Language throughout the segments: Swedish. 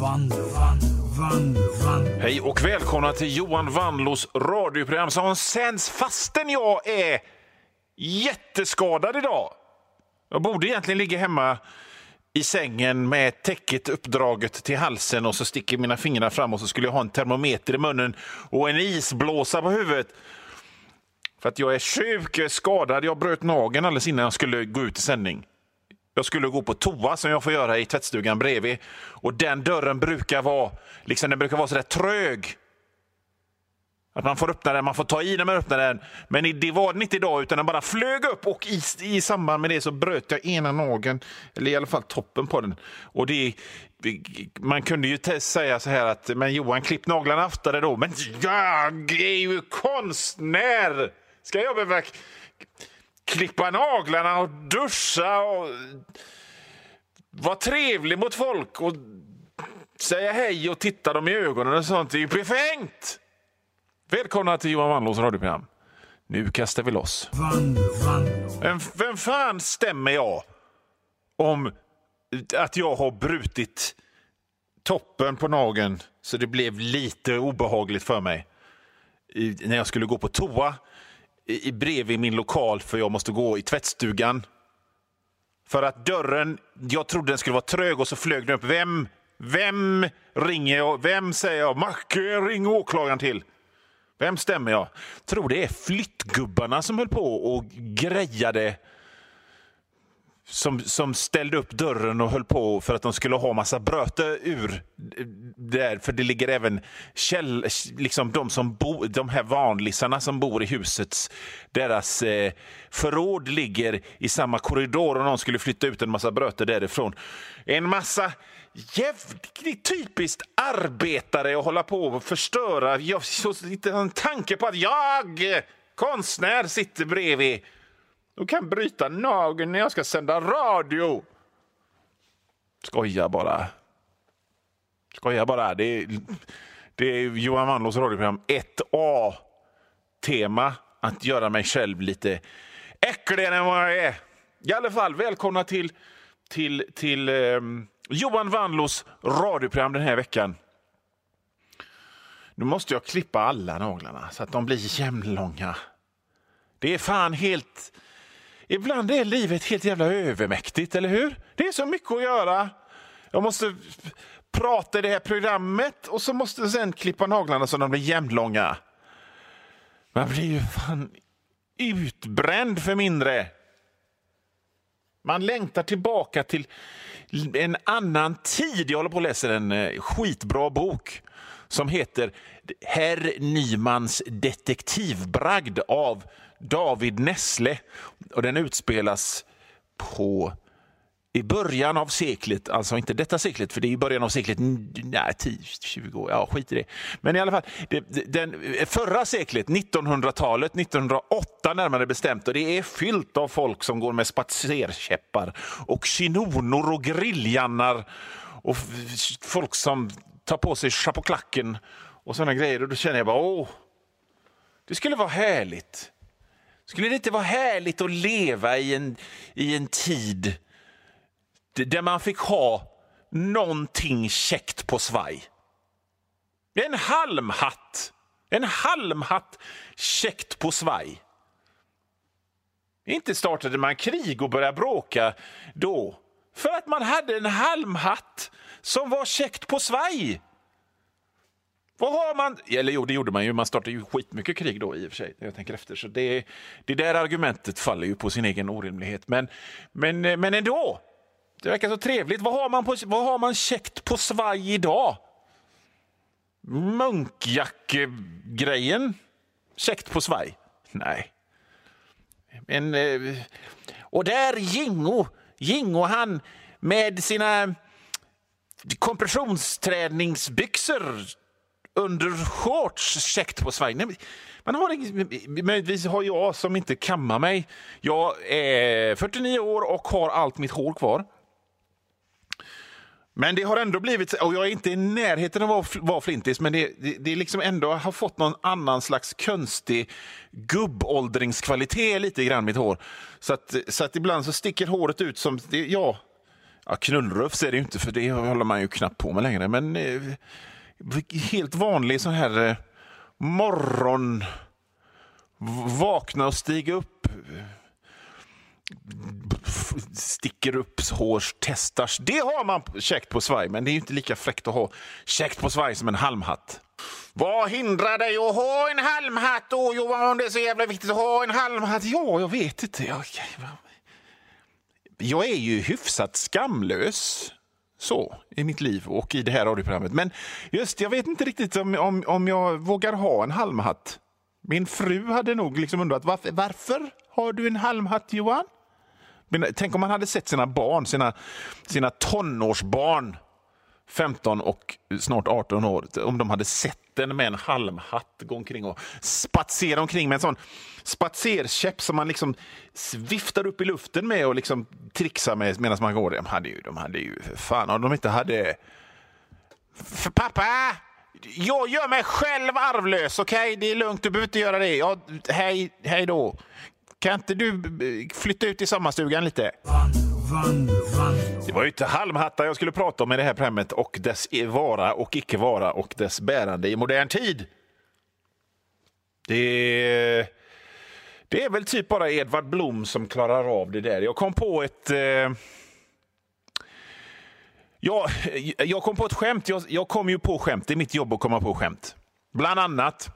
Vanlo, Vanlo, Vanlo, Hej och välkomna till Johan Wanlos radioprogram som sänds fastän jag är jätteskadad idag. Jag borde egentligen ligga hemma i sängen med täcket uppdraget till halsen och så sticker mina fingrar fram och så skulle jag ha en termometer i munnen och en isblåsa på huvudet. För att jag är sjuk, jag är skadad. Jag bröt nageln alldeles innan jag skulle gå ut i sändning. Jag skulle gå på toa som jag får göra i tvättstugan bredvid. Och den dörren brukar vara, liksom, den brukar vara sådär trög. Att man får öppna den, man får ta i när man öppnar den. Men det var den inte idag, utan den bara flög upp och i, i samband med det så bröt jag ena nageln, eller i alla fall toppen på den. Och det, man kunde ju säga så här att men Johan, klipp naglarna oftare då. Men jag är ju konstnär! Ska jag behöva klippa naglarna och duscha och vara trevlig mot folk och säga hej och titta dem i ögonen och sånt. Det är ju befängt! Välkomna till Johan Wannlås radioprogram. Nu kastar vi loss. Van, van. Vem, vem fan stämmer jag om att jag har brutit toppen på nageln så det blev lite obehagligt för mig när jag skulle gå på toa i, bredvid min lokal för jag måste gå i tvättstugan. För att dörren, jag trodde den skulle vara trög och så flög den upp. Vem, vem ringer jag? Vem säger jag? Macke, ring åklagaren till. Vem stämmer jag? Tror det är flyttgubbarna som höll på och grejade som, som ställde upp dörren och höll på för att de skulle ha massa bröte ur där. För det ligger även käll, liksom de, som bo, de här vanlisarna som bor i husets deras eh, förråd ligger i samma korridor och någon skulle flytta ut en massa bröte därifrån. En massa jävligt typiskt arbetare att hålla på och förstöra. Jag har inte en tanke på att jag, konstnär, sitter bredvid och kan bryta nageln när jag ska sända radio. Skoja bara. Skoja bara. Det är, det är Johan Wanlås radioprogram 1A. Tema att göra mig själv lite äckligare än vad jag är. I alla fall, välkomna till, till, till eh, Johan Wanlås radioprogram den här veckan. Nu måste jag klippa alla naglarna så att de blir jämnlånga. Det är fan helt... Ibland är livet helt jävla övermäktigt, eller hur? Det är så mycket att göra. Jag måste prata i det här programmet och så måste jag sen klippa naglarna så de blir jämnlånga. Man blir ju fan utbränd för mindre. Man längtar tillbaka till en annan tid. Jag håller på att läsa en eh, skitbra bok som heter Herr Nymans detektivbragd av David Nessle. Och den utspelas på i början av seklet, alltså inte detta seklet, för det är i början av seklet, nej, 10-20 år, ja skit i det. Men i alla fall, det, den, förra seklet, 1900-talet, 1908 närmare bestämt, och det är fyllt av folk som går med spatserkäppar och chinonor och grilljannar och folk som tar på sig chapeauklacken och sådana grejer. Och då känner jag bara, åh, det skulle vara härligt. Skulle det inte vara härligt att leva i en, i en tid där man fick ha någonting käckt på svaj? En halmhatt! En halmhatt käckt på svaj. Inte startade man krig och började bråka då. För att man hade en halmhatt som var käckt på svaj. Vad har man? Eller jo, det gjorde man ju. Man startade ju skitmycket krig då i och för sig. När jag tänker efter. Så det, det där argumentet faller ju på sin egen orimlighet. Men, men, men ändå. Det verkar så trevligt. Vad har man, på, vad har man käckt på svaj idag? Munkjackegrejen? Käckt på svaj? Nej. Men, eh, och där Jingo, Jingo han med sina kompressionsträningsbyxor under shorts käckt på svaj. Nej, man har, möjligtvis har jag som inte kammar mig. Jag är 49 år och har allt mitt hår kvar. Men det har ändå blivit, och jag är inte i närheten av att vara flintis, men det, det, det liksom ändå har fått någon annan slags konstig gubbåldringskvalitet lite grann mitt hår. Så att, så att ibland så sticker håret ut som, det, ja, Ja, knullrufs är det ju inte, för det håller man ju knappt på med längre. Men eh, helt vanlig sån här eh, morgon... Vakna och stiga upp. Sticker upp hårs, testars. Det har man käkt på svaj, men det är ju inte lika fräckt att ha käkt på svaj som en halmhatt. Vad hindrar dig att ha en halmhatt då, Johan, om det är så jävla viktigt att ha en halmhatt? Ja, jag vet inte. Jag, jag är ju hyfsat skamlös så i mitt liv och i det här radioprogrammet. Men just, jag vet inte riktigt om, om, om jag vågar ha en halmhatt. Min fru hade nog liksom undrat varför, varför har du en halmhatt, Johan? Men, tänk om man hade sett sina barn, sina, sina tonårsbarn 15 och snart 18 år, om de hade sett den med en halmhatt gå omkring och spatsera omkring med en sån spatserkäpp som man liksom viftar upp i luften med och liksom trixar med medan man går. De hade ju, de hade ju för fan om de inte hade... För pappa! Jag gör mig själv arvlös, okej? Okay? Det är lugnt, du behöver inte göra det. Ja, hej, hej då. Kan inte du eh, flytta ut i sommarstugan lite? Det var ju inte halmhattar jag skulle prata om i det här programmet och dess vara och icke vara och dess bärande i modern tid. Det, det är väl typ bara Edvard Blom som klarar av det där. Jag kom på ett... Eh, jag, jag kom på ett skämt. Jag, jag kom ju på skämt. Det är mitt jobb att komma på skämt. Bland annat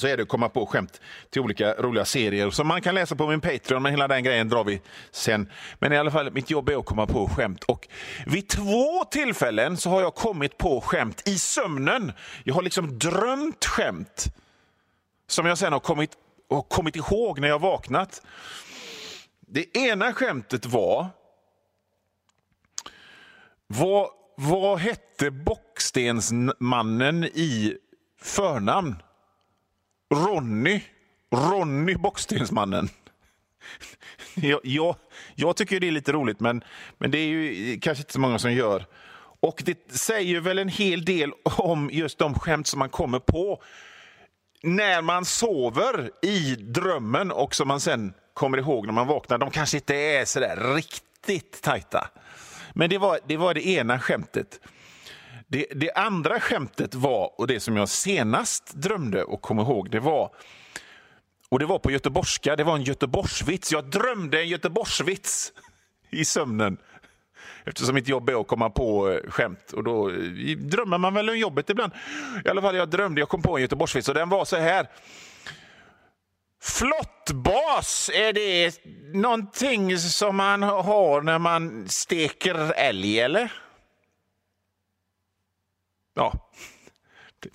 så är det att komma på skämt till olika roliga serier som man kan läsa på min Patreon, men hela den grejen drar vi sen. Men i alla fall, mitt jobb är att komma på skämt. Och vid två tillfällen så har jag kommit på skämt i sömnen. Jag har liksom drömt skämt som jag sen har kommit, har kommit ihåg när jag vaknat. Det ena skämtet var... Vad, vad hette Bockstensmannen i förnamn? Ronny. Ronny Bockstensmannen. jag, jag, jag, tycker det är lite roligt, men, men det är ju kanske inte så många som gör. Och det säger väl en hel del om just de skämt som man kommer på när man sover i drömmen och som man sen kommer ihåg när man vaknar. De kanske inte är så där riktigt tajta. Men det var det, var det ena skämtet. Det, det, andra skämtet var, och det som jag senast drömde och kom ihåg, det var och det var på göteborgska, det var en göteborgsvits. Jag drömde en göteborgsvits i sömnen. Eftersom mitt jobb är att komma på eh, skämt. Och då eh, drömmer man väl om jobbet ibland. I alla fall, jag drömde, jag kom på en göteborgsvits och den var så här. Flottbas, är det någonting som man har när man steker älg, eller? Ja,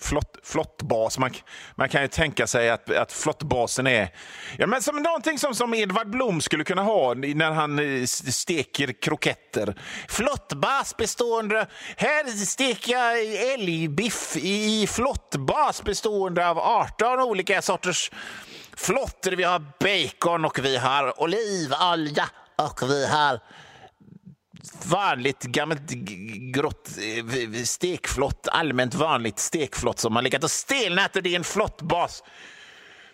flott, flottbas. Man, man kan ju tänka sig att, att flottbasen är ja, men som någonting som, som Edvard Blom skulle kunna ha när han eh, steker kroketter. Flottbas bestående... Här steker jag älgbiff i flottbas bestående av 18 olika sorters flotter. Vi har bacon och vi har olivolja och vi har vanligt gammalt grått eh, stekflott, allmänt vanligt stekflott som har legat och stelnat och det är en flottbas.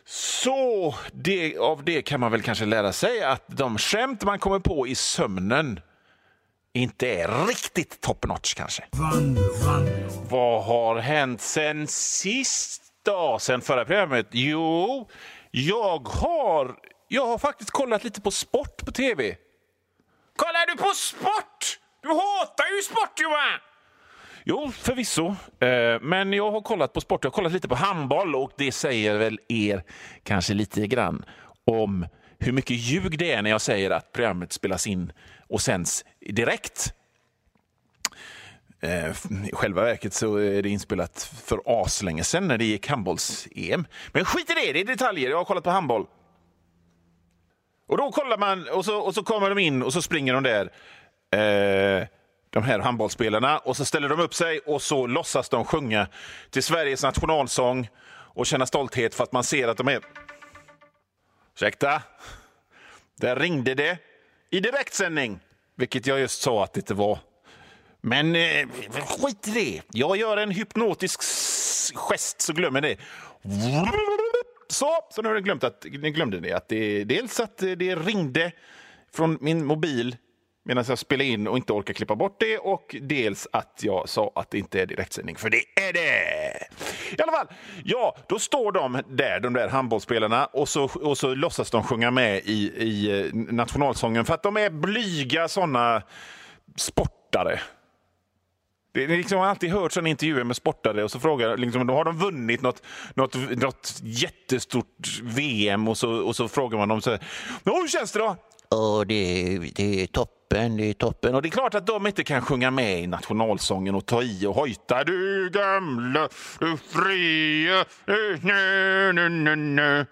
Så det, av det kan man väl kanske lära sig att de skämt man kommer på i sömnen inte är riktigt top notch kanske. Van, van. Vad har hänt sen sist då, sen förra programmet? Jo, jag har, jag har faktiskt kollat lite på sport på tv. Kollar du på sport? Du hatar ju sport, Johan! Jo, förvisso. Eh, men jag har kollat på sport. Jag har kollat lite på handboll och det säger väl er kanske lite grann om hur mycket ljug det är när jag säger att programmet spelas in och sänds direkt. Eh, I själva verket så är det inspelat för aslänge sedan när det gick handbolls-EM. Men skit i det, det är detaljer. Jag har kollat på handboll. Och då kollar man och så, och så kommer de in och så springer de där. Eh, de här handbollsspelarna och så ställer de upp sig och så låtsas de sjunga till Sveriges nationalsång och känna stolthet för att man ser att de är... Ursäkta? Där ringde det i direktsändning, vilket jag just sa att det inte var. Men eh, skit i det. Jag gör en hypnotisk gest så glömmer det. Så, så nu har ni glömt att, ni glömde det. Att det dels att det ringde från min mobil medan jag spelade in och inte orkar klippa bort det och dels att jag sa att det inte är direktsändning, för det är det! I alla fall, ja, då står de där, de där handbollsspelarna och så, och så låtsas de sjunga med i, i eh, nationalsången för att de är blyga såna sportare. Det är liksom, jag har alltid hört sådana intervjuer med sportare och så frågar liksom, då har de vunnit något, något, något jättestort VM och så, och så frågar man dem så här, hur känns det då? Och det, det är toppen, det är toppen. Och det är klart att de inte kan sjunga med i nationalsången och ta i och hojta. Du gamla, du fria, du, nö, nö, nö, nö.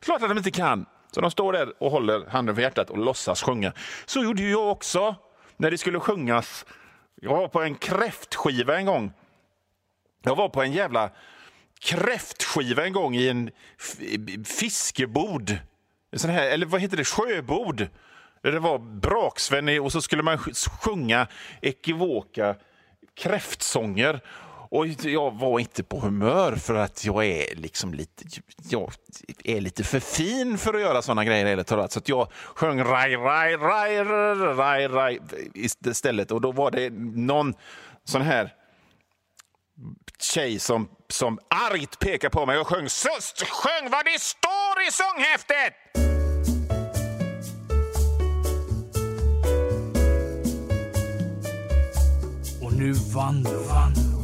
Klart att de inte kan. Så de står där och håller handen för hjärtat och låtsas sjunga. Så gjorde ju jag också när det skulle sjungas. Jag var på en kräftskiva en gång. Jag var på en jävla kräftskiva en gång i en fiskebod. Sån här, eller vad heter det? Sjöbod. Där det var braksvänner och så skulle man sjunga ekivoka kräftsånger. Och jag var inte på humör för att jag är liksom lite, jag är lite för fin för att göra såna grejer. Så att jag sjöng raj, raj, raj, raj, raj istället. Och då var det någon sån här tjej som, som argt pekade på mig och sjöng, sjöng vad det står i sånghäftet! Och nu vann, vann.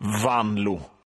vanlo.